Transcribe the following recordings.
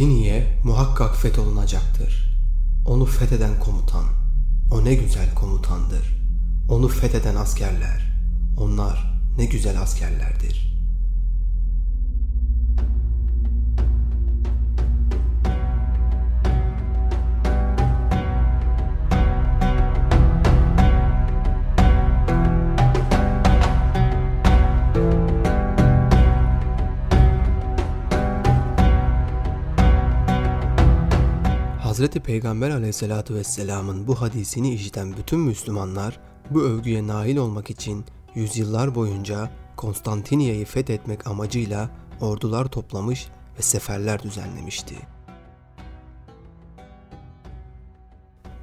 Konstantiniye muhakkak fetholunacaktır. Onu fetheden komutan, o ne güzel komutandır. Onu fetheden askerler, onlar ne güzel askerlerdir.'' Hazreti Peygamber aleyhissalatü vesselamın bu hadisini işiten bütün Müslümanlar bu övgüye nail olmak için yüzyıllar boyunca Konstantiniye'yi fethetmek amacıyla ordular toplamış ve seferler düzenlemişti.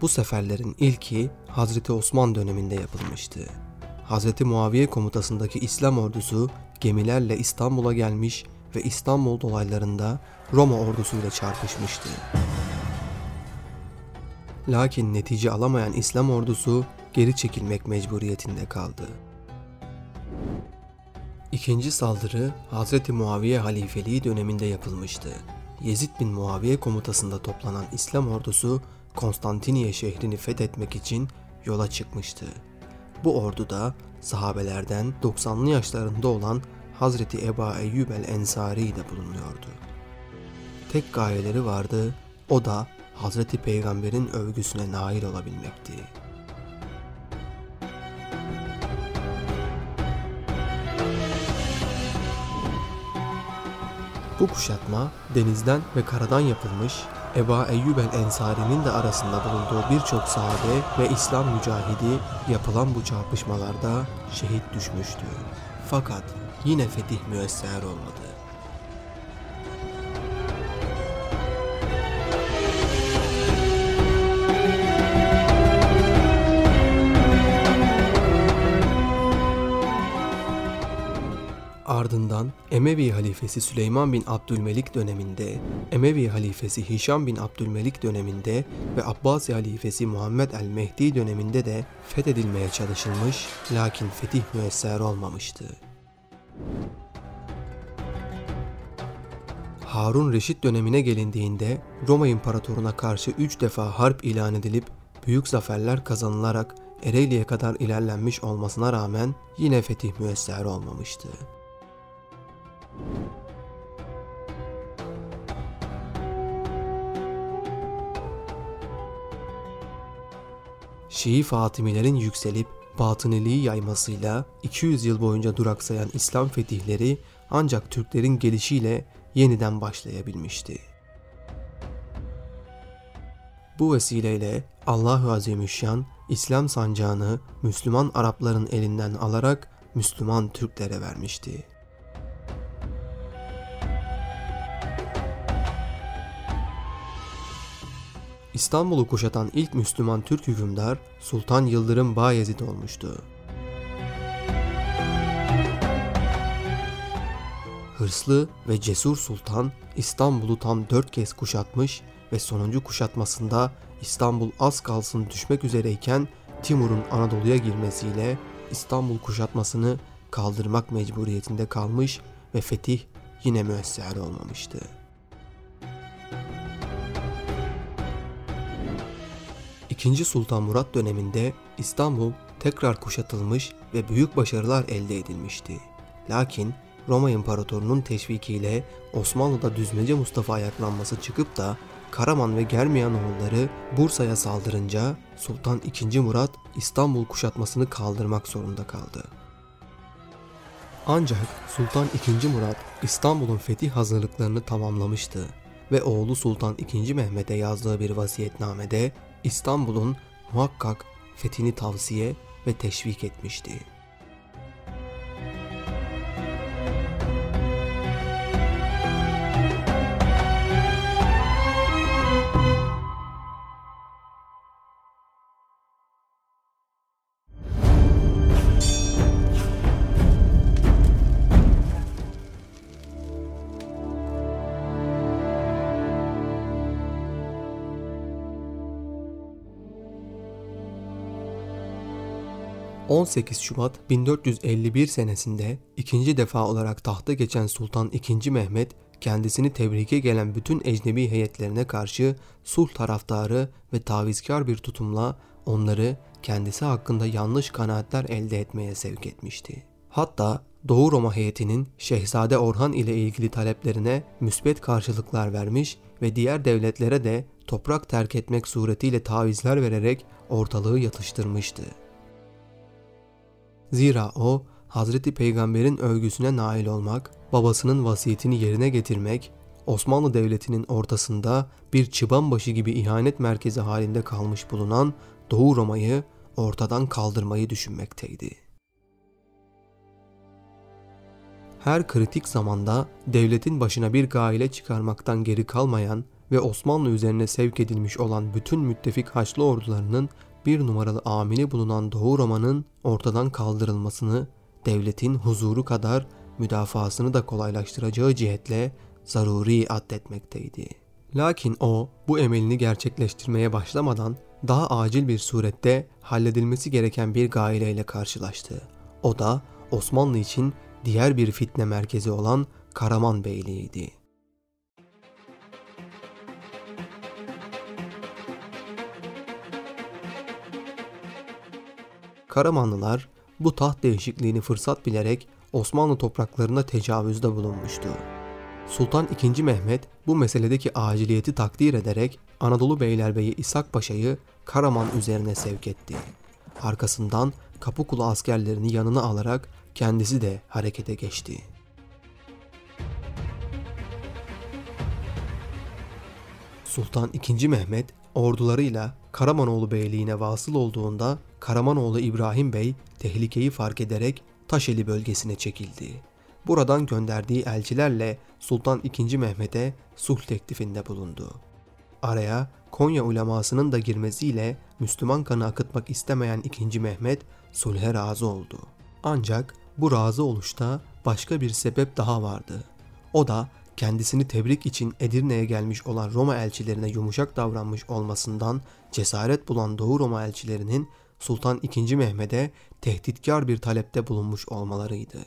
Bu seferlerin ilki Hazreti Osman döneminde yapılmıştı. Hazreti Muaviye komutasındaki İslam ordusu gemilerle İstanbul'a gelmiş ve İstanbul dolaylarında Roma ordusuyla çarpışmıştı. Lakin netice alamayan İslam ordusu geri çekilmek mecburiyetinde kaldı. İkinci saldırı Hz. Muaviye halifeliği döneminde yapılmıştı. Yezid bin Muaviye komutasında toplanan İslam ordusu Konstantiniye şehrini fethetmek için yola çıkmıştı. Bu orduda sahabelerden 90'lı yaşlarında olan Hazreti Eba Eyyub el Ensari de bulunuyordu. Tek gayeleri vardı, o da Hazreti Peygamber'in övgüsüne nail olabilmekti. Bu kuşatma denizden ve karadan yapılmış Eba Eyyub el Ensari'nin de arasında bulunduğu birçok sahabe ve İslam mücahidi yapılan bu çarpışmalarda şehit düşmüştü. Fakat yine fetih müesser olmadı. Ardından Emevi halifesi Süleyman bin Abdülmelik döneminde, Emevi halifesi Hişam bin Abdülmelik döneminde ve Abbasi halifesi Muhammed el-Mehdi döneminde de fethedilmeye çalışılmış lakin fetih müesser olmamıştı. Harun Reşit dönemine gelindiğinde Roma İmparatoruna karşı üç defa harp ilan edilip büyük zaferler kazanılarak Ereğli'ye kadar ilerlenmiş olmasına rağmen yine fetih müesser olmamıştı. Şii Fatimilerin yükselip batıniliği yaymasıyla 200 yıl boyunca duraksayan İslam fetihleri ancak Türklerin gelişiyle yeniden başlayabilmişti. Bu vesileyle Allahu Azimüşşan İslam sancağını Müslüman Arapların elinden alarak Müslüman Türklere vermişti. İstanbul'u kuşatan ilk Müslüman Türk hükümdar Sultan Yıldırım Bayezid olmuştu. Hırslı ve cesur sultan İstanbul'u tam dört kez kuşatmış ve sonuncu kuşatmasında İstanbul az kalsın düşmek üzereyken Timur'un Anadolu'ya girmesiyle İstanbul kuşatmasını kaldırmak mecburiyetinde kalmış ve fetih yine müesser olmamıştı. İkinci Sultan Murat döneminde İstanbul tekrar kuşatılmış ve büyük başarılar elde edilmişti. Lakin Roma İmparatorunun teşvikiyle Osmanlı'da düzmece Mustafa ayaklanması çıkıp da Karaman ve Germiyan oğulları Bursa'ya saldırınca Sultan II. Murat İstanbul kuşatmasını kaldırmak zorunda kaldı. Ancak Sultan II. Murat İstanbul'un fetih hazırlıklarını tamamlamıştı ve oğlu Sultan II. Mehmet'e yazdığı bir vasiyetnamede İstanbul'un muhakkak fethini tavsiye ve teşvik etmişti. 18 Şubat 1451 senesinde ikinci defa olarak tahta geçen Sultan II. Mehmet kendisini tebrike gelen bütün ecnebi heyetlerine karşı sulh taraftarı ve tavizkar bir tutumla onları kendisi hakkında yanlış kanaatler elde etmeye sevk etmişti. Hatta Doğu Roma heyetinin Şehzade Orhan ile ilgili taleplerine müsbet karşılıklar vermiş ve diğer devletlere de toprak terk etmek suretiyle tavizler vererek ortalığı yatıştırmıştı. Zira o Hazreti Peygamber'in övgüsüne nail olmak, babasının vasiyetini yerine getirmek, Osmanlı Devleti'nin ortasında bir çıban başı gibi ihanet merkezi halinde kalmış bulunan Doğu Roma'yı ortadan kaldırmayı düşünmekteydi. Her kritik zamanda devletin başına bir gaile çıkarmaktan geri kalmayan ve Osmanlı üzerine sevk edilmiş olan bütün müttefik Haçlı ordularının bir numaralı amili bulunan Doğu Roma'nın ortadan kaldırılmasını devletin huzuru kadar müdafasını da kolaylaştıracağı cihetle zaruri addetmekteydi. Lakin o bu emelini gerçekleştirmeye başlamadan daha acil bir surette halledilmesi gereken bir gaileyle karşılaştı. O da Osmanlı için diğer bir fitne merkezi olan Karaman Beyliği'ydi. Karamanlılar bu taht değişikliğini fırsat bilerek Osmanlı topraklarına tecavüzde bulunmuştu. Sultan II. Mehmet bu meseledeki aciliyeti takdir ederek Anadolu Beylerbeyi İshak Paşa'yı Karaman üzerine sevk etti. Arkasından Kapıkulu askerlerini yanına alarak kendisi de harekete geçti. Sultan II. Mehmet ordularıyla Karamanoğlu Beyliğine vasıl olduğunda Karamanoğlu İbrahim Bey tehlikeyi fark ederek Taşeli bölgesine çekildi. Buradan gönderdiği elçilerle Sultan II. Mehmet'e sulh teklifinde bulundu. Araya Konya ulemasının da girmesiyle Müslüman kanı akıtmak istemeyen II. Mehmet sulhe razı oldu. Ancak bu razı oluşta başka bir sebep daha vardı. O da kendisini tebrik için Edirne'ye gelmiş olan Roma elçilerine yumuşak davranmış olmasından cesaret bulan Doğu Roma elçilerinin Sultan II. Mehmet'e tehditkar bir talepte bulunmuş olmalarıydı.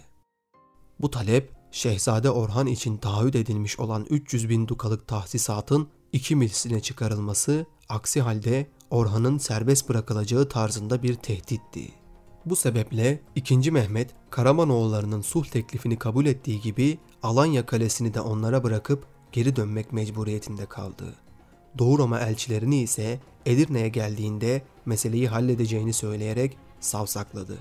Bu talep Şehzade Orhan için taahhüt edilmiş olan 300 bin dukalık tahsisatın iki misline çıkarılması, aksi halde Orhan'ın serbest bırakılacağı tarzında bir tehditti. Bu sebeple 2. Mehmet Karamanoğullarının sulh teklifini kabul ettiği gibi Alanya kalesini de onlara bırakıp geri dönmek mecburiyetinde kaldı. Doğu Roma elçilerini ise Edirne'ye geldiğinde meseleyi halledeceğini söyleyerek savsakladı.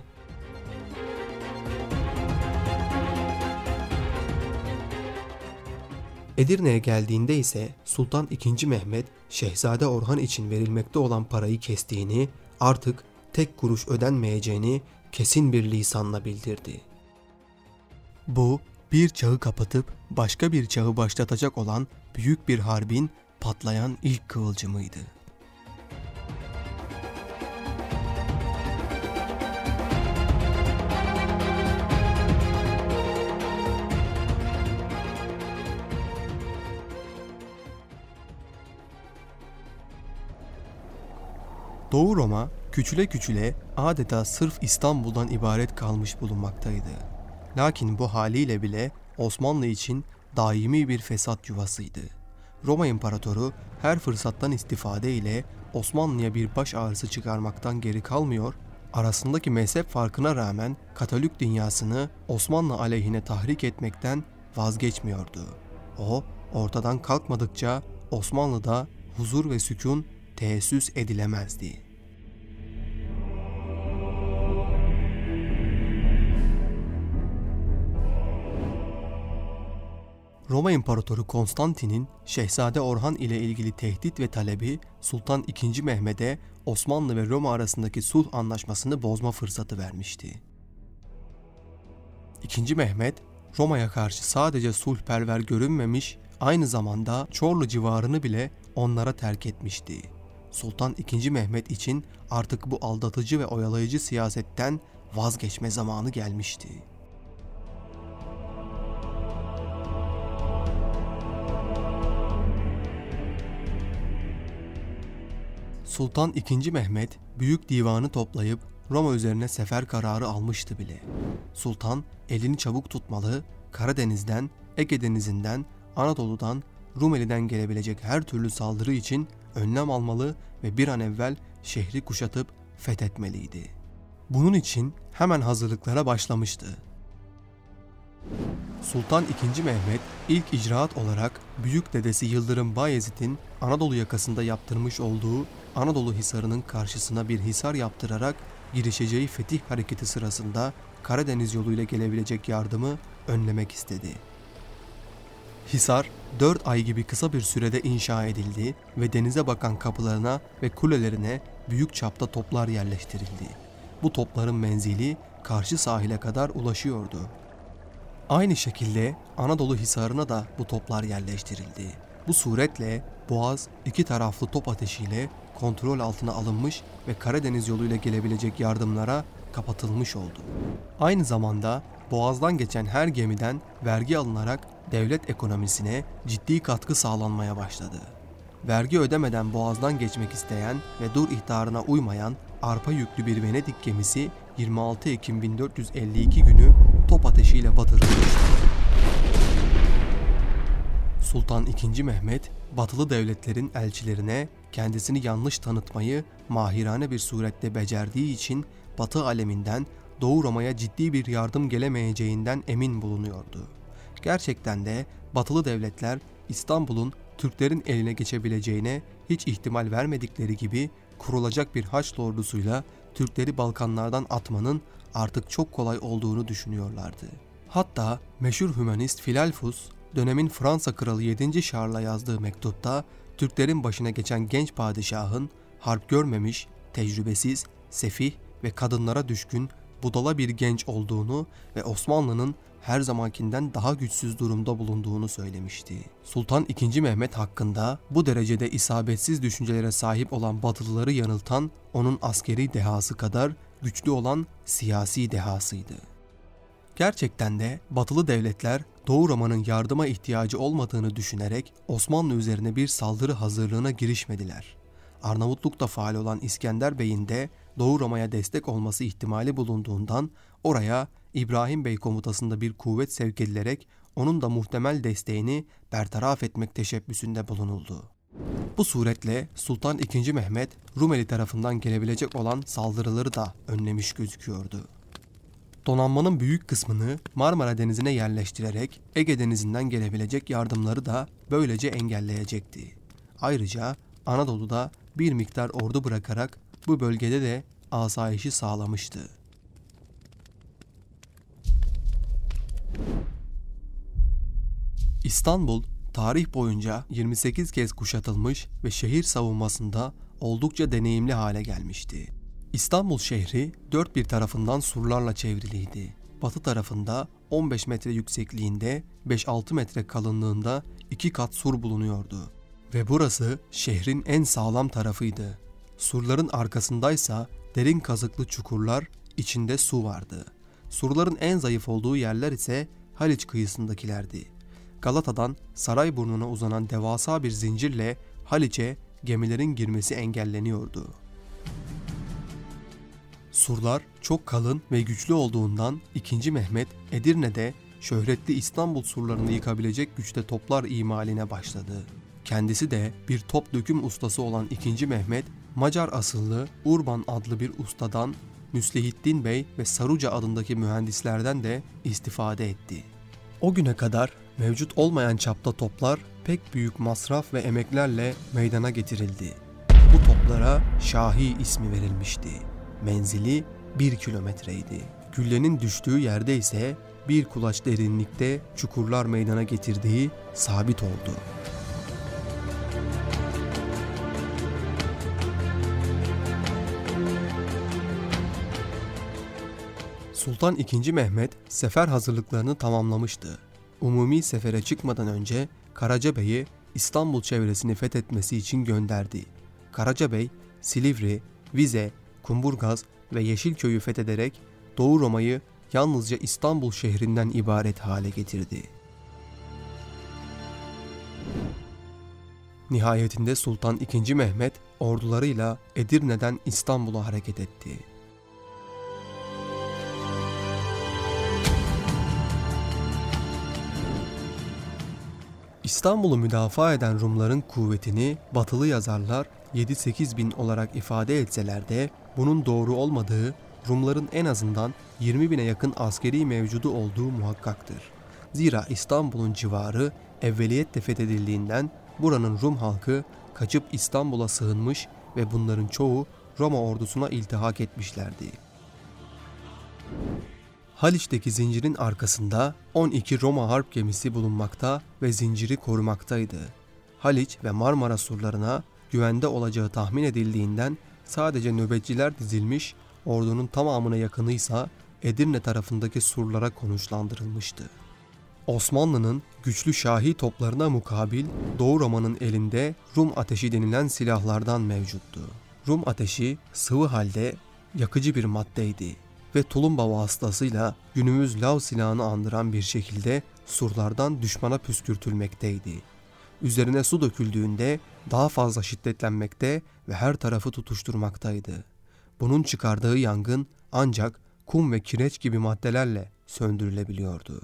Edirne'ye geldiğinde ise Sultan II. Mehmet Şehzade Orhan için verilmekte olan parayı kestiğini, artık tek kuruş ödenmeyeceğini kesin bir lisanla bildirdi. Bu bir çağı kapatıp başka bir çağı başlatacak olan büyük bir harbin patlayan ilk kıvılcımıydı. Doğu Roma küçüle küçüle adeta sırf İstanbul'dan ibaret kalmış bulunmaktaydı. Lakin bu haliyle bile Osmanlı için daimi bir fesat yuvasıydı. Roma İmparatoru her fırsattan istifade ile Osmanlı'ya bir baş ağrısı çıkarmaktan geri kalmıyor, arasındaki mezhep farkına rağmen Katolik dünyasını Osmanlı aleyhine tahrik etmekten vazgeçmiyordu. O, ortadan kalkmadıkça Osmanlı'da huzur ve sükun teessüs edilemezdi. Roma İmparatoru Konstantin'in Şehzade Orhan ile ilgili tehdit ve talebi Sultan II. Mehmet'e Osmanlı ve Roma arasındaki sulh anlaşmasını bozma fırsatı vermişti. II. Mehmet, Roma'ya karşı sadece sulhperver görünmemiş, aynı zamanda Çorlu civarını bile onlara terk etmişti. Sultan II. Mehmet için artık bu aldatıcı ve oyalayıcı siyasetten vazgeçme zamanı gelmişti. Sultan II. Mehmet büyük divanı toplayıp Roma üzerine sefer kararı almıştı bile. Sultan elini çabuk tutmalı, Karadeniz'den, Ege Denizi'nden, Anadolu'dan Rumeli'den gelebilecek her türlü saldırı için önlem almalı ve bir an evvel şehri kuşatıp fethetmeliydi. Bunun için hemen hazırlıklara başlamıştı. Sultan II. Mehmet ilk icraat olarak büyük dedesi Yıldırım Bayezid'in Anadolu yakasında yaptırmış olduğu Anadolu Hisarı'nın karşısına bir hisar yaptırarak girişeceği fetih hareketi sırasında Karadeniz yoluyla gelebilecek yardımı önlemek istedi. Hisar 4 ay gibi kısa bir sürede inşa edildi ve denize bakan kapılarına ve kulelerine büyük çapta toplar yerleştirildi. Bu topların menzili karşı sahile kadar ulaşıyordu. Aynı şekilde Anadolu Hisarı'na da bu toplar yerleştirildi. Bu suretle Boğaz iki taraflı top ateşiyle kontrol altına alınmış ve Karadeniz yoluyla gelebilecek yardımlara kapatılmış oldu. Aynı zamanda Boğaz'dan geçen her gemiden vergi alınarak devlet ekonomisine ciddi katkı sağlanmaya başladı. Vergi ödemeden Boğaz'dan geçmek isteyen ve dur ihtarına uymayan arpa yüklü bir Venedik gemisi 26 Ekim 1452 günü top ateşiyle batırılmıştı. Sultan II. Mehmet, batılı devletlerin elçilerine kendisini yanlış tanıtmayı mahirane bir surette becerdiği için Batı aleminden Doğu Roma'ya ciddi bir yardım gelemeyeceğinden emin bulunuyordu. Gerçekten de batılı devletler İstanbul'un Türklerin eline geçebileceğine hiç ihtimal vermedikleri gibi kurulacak bir Haçlı ordusuyla Türkleri Balkanlardan atmanın artık çok kolay olduğunu düşünüyorlardı. Hatta meşhur hümanist Filalfus dönemin Fransa kralı 7. Charles'a yazdığı mektupta Türklerin başına geçen genç padişahın harp görmemiş, tecrübesiz, sefih ve kadınlara düşkün budala bir genç olduğunu ve Osmanlı'nın her zamankinden daha güçsüz durumda bulunduğunu söylemişti. Sultan II. Mehmet hakkında bu derecede isabetsiz düşüncelere sahip olan Batılıları yanıltan onun askeri dehası kadar güçlü olan siyasi dehasıydı. Gerçekten de batılı devletler Doğu Roma'nın yardıma ihtiyacı olmadığını düşünerek Osmanlı üzerine bir saldırı hazırlığına girişmediler. Arnavutluk'ta faal olan İskender Bey'in de Doğu Roma'ya destek olması ihtimali bulunduğundan oraya İbrahim Bey komutasında bir kuvvet sevk edilerek onun da muhtemel desteğini bertaraf etmek teşebbüsünde bulunuldu. Bu suretle Sultan II. Mehmet Rumeli tarafından gelebilecek olan saldırıları da önlemiş gözüküyordu. Donanmanın büyük kısmını Marmara Denizi'ne yerleştirerek Ege Denizi'nden gelebilecek yardımları da böylece engelleyecekti. Ayrıca Anadolu'da bir miktar ordu bırakarak bu bölgede de asayişi sağlamıştı. İstanbul tarih boyunca 28 kez kuşatılmış ve şehir savunmasında oldukça deneyimli hale gelmişti. İstanbul şehri dört bir tarafından surlarla çevriliydi. Batı tarafında 15 metre yüksekliğinde 5-6 metre kalınlığında iki kat sur bulunuyordu. Ve burası şehrin en sağlam tarafıydı. Surların arkasındaysa derin kazıklı çukurlar, içinde su vardı. Surların en zayıf olduğu yerler ise Haliç kıyısındakilerdi. Galata'dan Sarayburnu'na uzanan devasa bir zincirle Haliç'e gemilerin girmesi engelleniyordu. Surlar çok kalın ve güçlü olduğundan 2. Mehmet Edirne'de şöhretli İstanbul surlarını yıkabilecek güçte toplar imaline başladı. Kendisi de bir top döküm ustası olan 2. Mehmet, Macar asıllı Urban adlı bir ustadan Müslehittin Bey ve Saruca adındaki mühendislerden de istifade etti. O güne kadar mevcut olmayan çapta toplar pek büyük masraf ve emeklerle meydana getirildi. Bu toplara Şahi ismi verilmişti. Menzili bir kilometreydi. Güllenin düştüğü yerde ise bir kulaç derinlikte çukurlar meydana getirdiği sabit oldu. Sultan II. Mehmet sefer hazırlıklarını tamamlamıştı. Umumi sefere çıkmadan önce Karaca Bey'i İstanbul çevresini fethetmesi için gönderdi. Karaca Bey, Silivri, Vize, Kumburgaz ve Yeşilköy'ü fethederek Doğu Roma'yı yalnızca İstanbul şehrinden ibaret hale getirdi. Nihayetinde Sultan II. Mehmet ordularıyla Edirne'den İstanbul'a hareket etti. İstanbul'u müdafaa eden Rumların kuvvetini batılı yazarlar 7-8 bin olarak ifade etseler de bunun doğru olmadığı Rumların en azından 20 bine yakın askeri mevcudu olduğu muhakkaktır. Zira İstanbul'un civarı evveliyetle fethedildiğinden buranın Rum halkı kaçıp İstanbul'a sığınmış ve bunların çoğu Roma ordusuna iltihak etmişlerdi. Haliç'teki zincirin arkasında 12 Roma harp gemisi bulunmakta ve zinciri korumaktaydı. Haliç ve Marmara surlarına güvende olacağı tahmin edildiğinden sadece nöbetçiler dizilmiş, ordunun tamamına yakınıysa Edirne tarafındaki surlara konuşlandırılmıştı. Osmanlı'nın güçlü Şahi toplarına mukabil Doğu Roma'nın elinde Rum ateşi denilen silahlardan mevcuttu. Rum ateşi sıvı halde yakıcı bir maddeydi ve tulumba vasıtasıyla günümüz lav silahını andıran bir şekilde surlardan düşmana püskürtülmekteydi. Üzerine su döküldüğünde daha fazla şiddetlenmekte ve her tarafı tutuşturmaktaydı. Bunun çıkardığı yangın ancak kum ve kireç gibi maddelerle söndürülebiliyordu.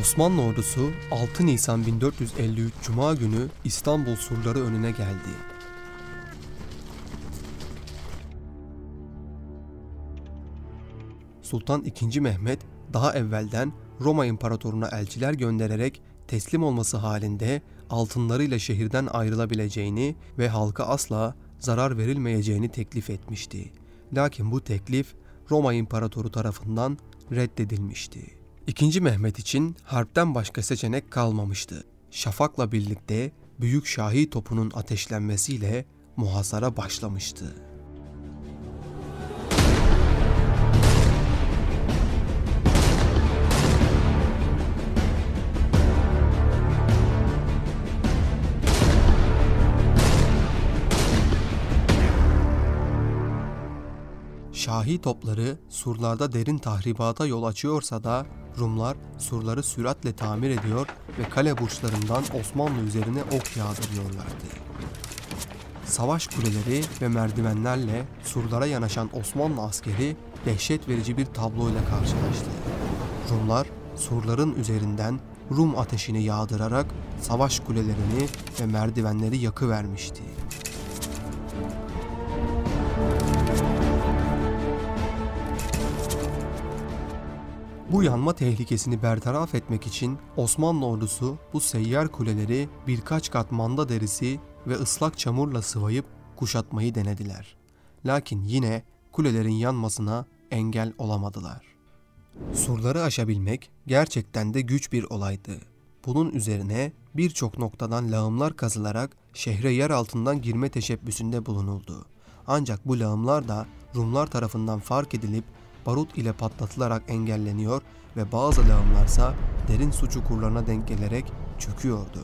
Osmanlı ordusu 6 Nisan 1453 Cuma günü İstanbul surları önüne geldi. Sultan II. Mehmet daha evvelden Roma İmparatoruna elçiler göndererek teslim olması halinde altınlarıyla şehirden ayrılabileceğini ve halka asla zarar verilmeyeceğini teklif etmişti. Lakin bu teklif Roma İmparatoru tarafından reddedilmişti. İkinci Mehmet için harpten başka seçenek kalmamıştı. Şafak'la birlikte Büyük Şahi topunun ateşlenmesiyle muhasara başlamıştı. Şahi topları surlarda derin tahribata yol açıyorsa da Rumlar surları süratle tamir ediyor ve kale burçlarından Osmanlı üzerine ok yağdırıyorlardı. Savaş kuleleri ve merdivenlerle surlara yanaşan Osmanlı askeri dehşet verici bir tabloyla karşılaştı. Rumlar surların üzerinden Rum ateşini yağdırarak savaş kulelerini ve merdivenleri yakıvermişti. Bu yanma tehlikesini bertaraf etmek için Osmanlı ordusu bu seyyar kuleleri birkaç kat manda derisi ve ıslak çamurla sıvayıp kuşatmayı denediler. Lakin yine kulelerin yanmasına engel olamadılar. Surları aşabilmek gerçekten de güç bir olaydı. Bunun üzerine birçok noktadan lağımlar kazılarak şehre yer altından girme teşebbüsünde bulunuldu. Ancak bu lağımlar da Rumlar tarafından fark edilip barut ile patlatılarak engelleniyor ve bazı lağımlarsa derin su çukurlarına denk gelerek çöküyordu.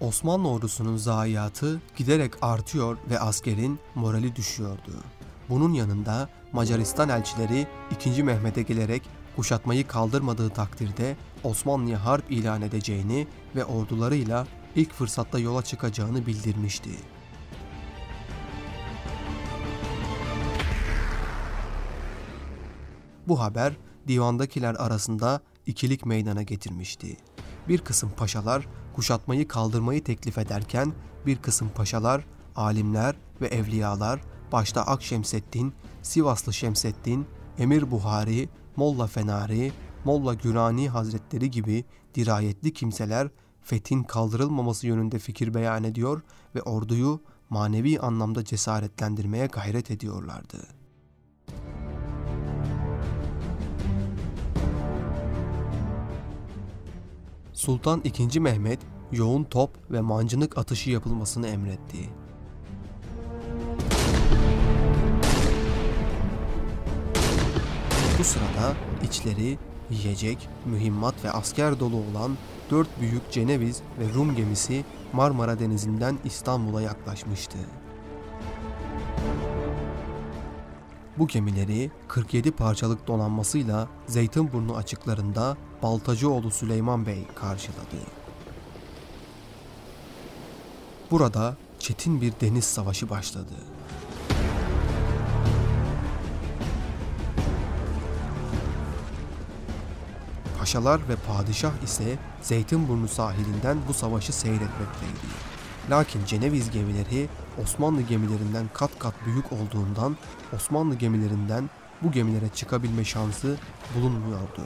Osmanlı ordusunun zayiatı giderek artıyor ve askerin morali düşüyordu. Bunun yanında Macaristan elçileri 2. Mehmet'e gelerek kuşatmayı kaldırmadığı takdirde Osmanlı'ya harp ilan edeceğini ve ordularıyla ilk fırsatta yola çıkacağını bildirmişti. Bu haber divandakiler arasında ikilik meydana getirmişti. Bir kısım paşalar kuşatmayı kaldırmayı teklif ederken bir kısım paşalar, alimler ve evliyalar başta Akşemseddin, Sivaslı Şemseddin, Emir Buhari, Molla Fenari, Molla Gürani Hazretleri gibi dirayetli kimseler fethin kaldırılmaması yönünde fikir beyan ediyor ve orduyu manevi anlamda cesaretlendirmeye gayret ediyorlardı.'' Sultan II. Mehmet yoğun top ve mancınık atışı yapılmasını emretti. Bu sırada içleri yiyecek, mühimmat ve asker dolu olan dört büyük Ceneviz ve Rum gemisi Marmara Denizi'nden İstanbul'a yaklaşmıştı. Bu gemileri 47 parçalık donanmasıyla Zeytinburnu açıklarında Baltacıoğlu Süleyman Bey karşıladı. Burada çetin bir deniz savaşı başladı. Paşalar ve padişah ise Zeytinburnu sahilinden bu savaşı seyretmekteydi. Lakin Ceneviz gemileri Osmanlı gemilerinden kat kat büyük olduğundan Osmanlı gemilerinden bu gemilere çıkabilme şansı bulunmuyordu.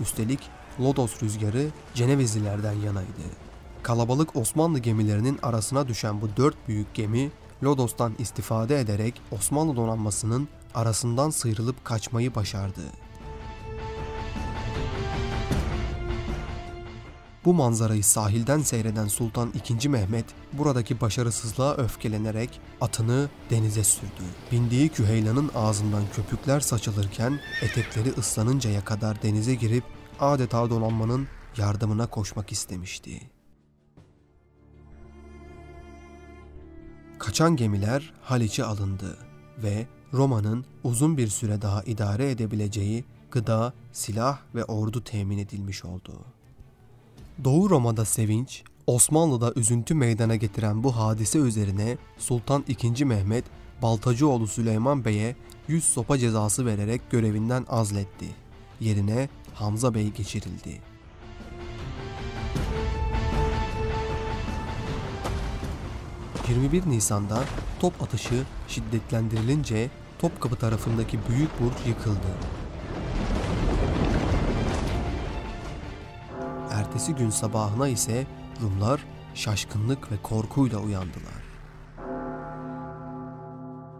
Üstelik Lodos rüzgarı Cenevizlilerden yanaydı. Kalabalık Osmanlı gemilerinin arasına düşen bu dört büyük gemi Lodos'tan istifade ederek Osmanlı donanmasının arasından sıyrılıp kaçmayı başardı. Bu manzarayı sahilden seyreden Sultan II. Mehmet buradaki başarısızlığa öfkelenerek atını denize sürdü. Bindiği küheylanın ağzından köpükler saçılırken etekleri ıslanıncaya kadar denize girip adeta donanmanın yardımına koşmak istemişti. Kaçan gemiler Haliç'e alındı ve Roma'nın uzun bir süre daha idare edebileceği gıda, silah ve ordu temin edilmiş oldu. Doğu Roma'da sevinç, Osmanlı'da üzüntü meydana getiren bu hadise üzerine Sultan II. Mehmet Baltacıoğlu Süleyman Bey'e 100 sopa cezası vererek görevinden azletti. Yerine Hamza Bey geçirildi. ...21 Nisan'da top atışı şiddetlendirilince Topkapı tarafındaki büyük burç yıkıldı. Ertesi gün sabahına ise Rumlar şaşkınlık ve korkuyla uyandılar.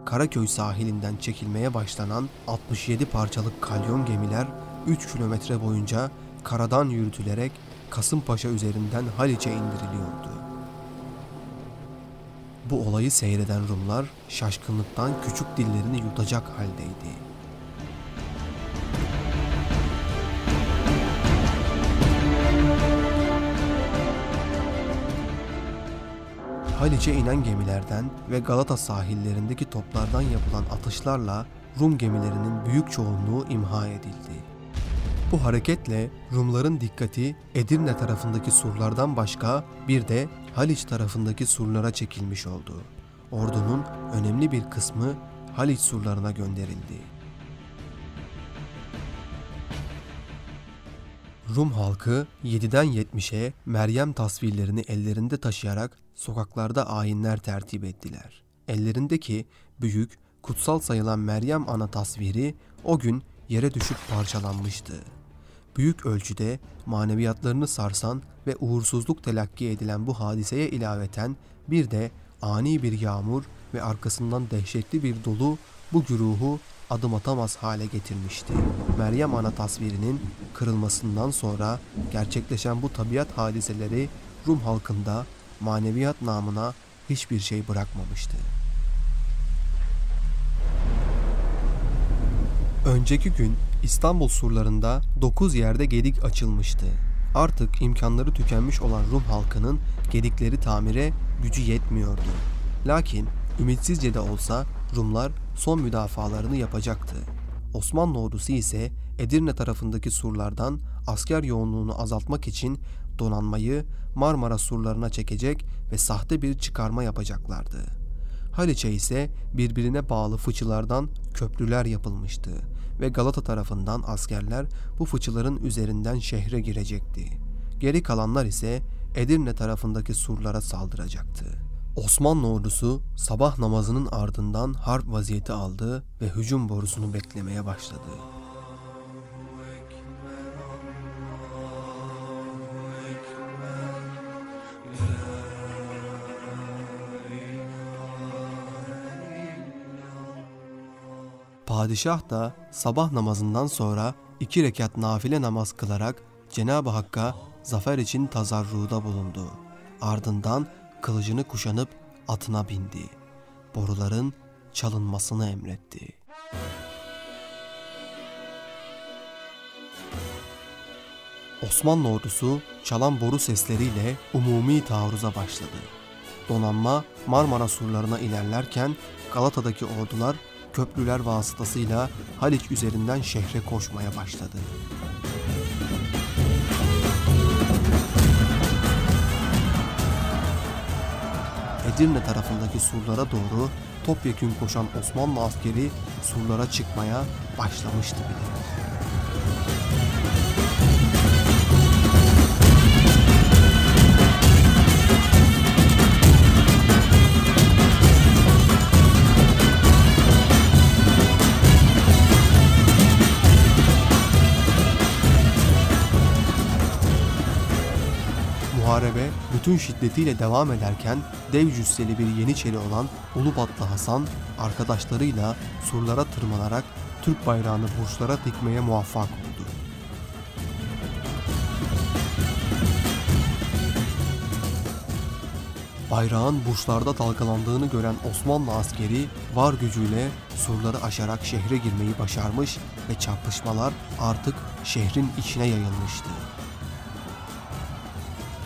Karaköy sahilinden çekilmeye başlanan 67 parçalık kalyon gemiler 3 kilometre boyunca karadan yürütülerek Kasımpaşa üzerinden Haliç'e indiriliyordu. Bu olayı seyreden Rumlar şaşkınlıktan küçük dillerini yutacak haldeydi. Haliç'e inen gemilerden ve Galata sahillerindeki toplardan yapılan atışlarla Rum gemilerinin büyük çoğunluğu imha edildi. Bu hareketle Rumların dikkati Edirne tarafındaki surlardan başka bir de Haliç tarafındaki surlara çekilmiş oldu. Ordunun önemli bir kısmı Haliç surlarına gönderildi. Rum halkı 7'den 70'e Meryem tasvirlerini ellerinde taşıyarak sokaklarda ayinler tertip ettiler. Ellerindeki büyük, kutsal sayılan Meryem ana tasviri o gün yere düşüp parçalanmıştı. Büyük ölçüde maneviyatlarını sarsan ve uğursuzluk telakki edilen bu hadiseye ilaveten bir de ani bir yağmur ve arkasından dehşetli bir dolu bu güruhu adım atamaz hale getirmişti. Meryem Ana tasvirinin kırılmasından sonra gerçekleşen bu tabiat hadiseleri Rum halkında maneviyat namına hiçbir şey bırakmamıştı. Önceki gün İstanbul surlarında 9 yerde gedik açılmıştı. Artık imkanları tükenmiş olan Rum halkının gedikleri tamire gücü yetmiyordu. Lakin ümitsizce de olsa Rumlar son müdafalarını yapacaktı. Osmanlı ordusu ise Edirne tarafındaki surlardan asker yoğunluğunu azaltmak için donanmayı Marmara surlarına çekecek ve sahte bir çıkarma yapacaklardı. Haliç'e ise birbirine bağlı fıçılardan köprüler yapılmıştı ve Galata tarafından askerler bu fıçıların üzerinden şehre girecekti. Geri kalanlar ise Edirne tarafındaki surlara saldıracaktı. Osmanlı ordusu sabah namazının ardından harp vaziyeti aldı ve hücum borusunu beklemeye başladı. Padişah da sabah namazından sonra iki rekat nafile namaz kılarak Cenab-ı Hakk'a zafer için tazarruda bulundu. Ardından kılıcını kuşanıp atına bindi. Boruların çalınmasını emretti. Osmanlı ordusu çalan boru sesleriyle umumi taarruza başladı. Donanma Marmara surlarına ilerlerken Galata'daki ordular köprüler vasıtasıyla Haliç üzerinden şehre koşmaya başladı. Edirne tarafındaki surlara doğru topyekün koşan Osmanlı askeri surlara çıkmaya başlamıştı bile. Muharebe bütün şiddetiyle devam ederken dev cüsseli bir Yeniçeri olan Ulubatlı Hasan arkadaşlarıyla surlara tırmanarak Türk bayrağını burçlara dikmeye muvaffak oldu. Bayrağın burçlarda dalgalandığını gören Osmanlı askeri var gücüyle surları aşarak şehre girmeyi başarmış ve çarpışmalar artık şehrin içine yayılmıştı.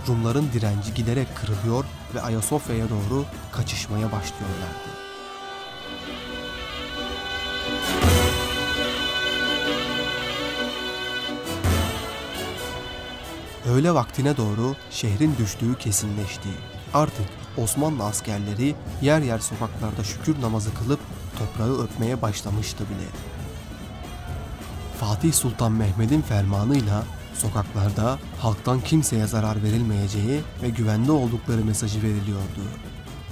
Rumların direnci giderek kırılıyor ve Ayasofya'ya doğru kaçışmaya başlıyorlardı. Öğle vaktine doğru şehrin düştüğü kesinleşti. Artık Osmanlı askerleri yer yer sokaklarda şükür namazı kılıp toprağı öpmeye başlamıştı bile. Fatih Sultan Mehmet'in fermanıyla sokaklarda halktan kimseye zarar verilmeyeceği ve güvende oldukları mesajı veriliyordu.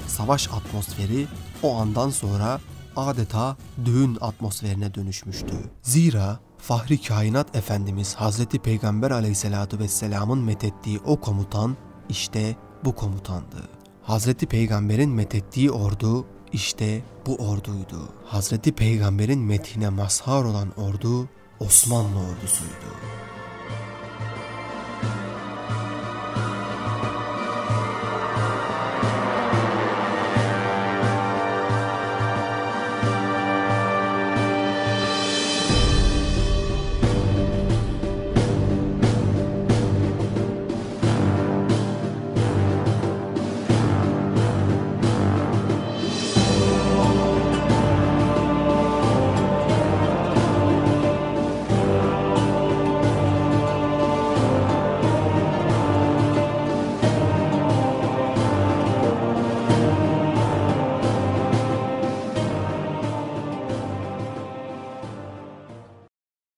Savaş atmosferi o andan sonra adeta düğün atmosferine dönüşmüştü. Zira Fahri Kainat Efendimiz Hazreti Peygamber aleyhissalatu vesselamın methettiği o komutan işte bu komutandı. Hazreti Peygamber'in methettiği ordu işte bu orduydu. Hazreti Peygamber'in metine mazhar olan ordu Osmanlı ordusuydu.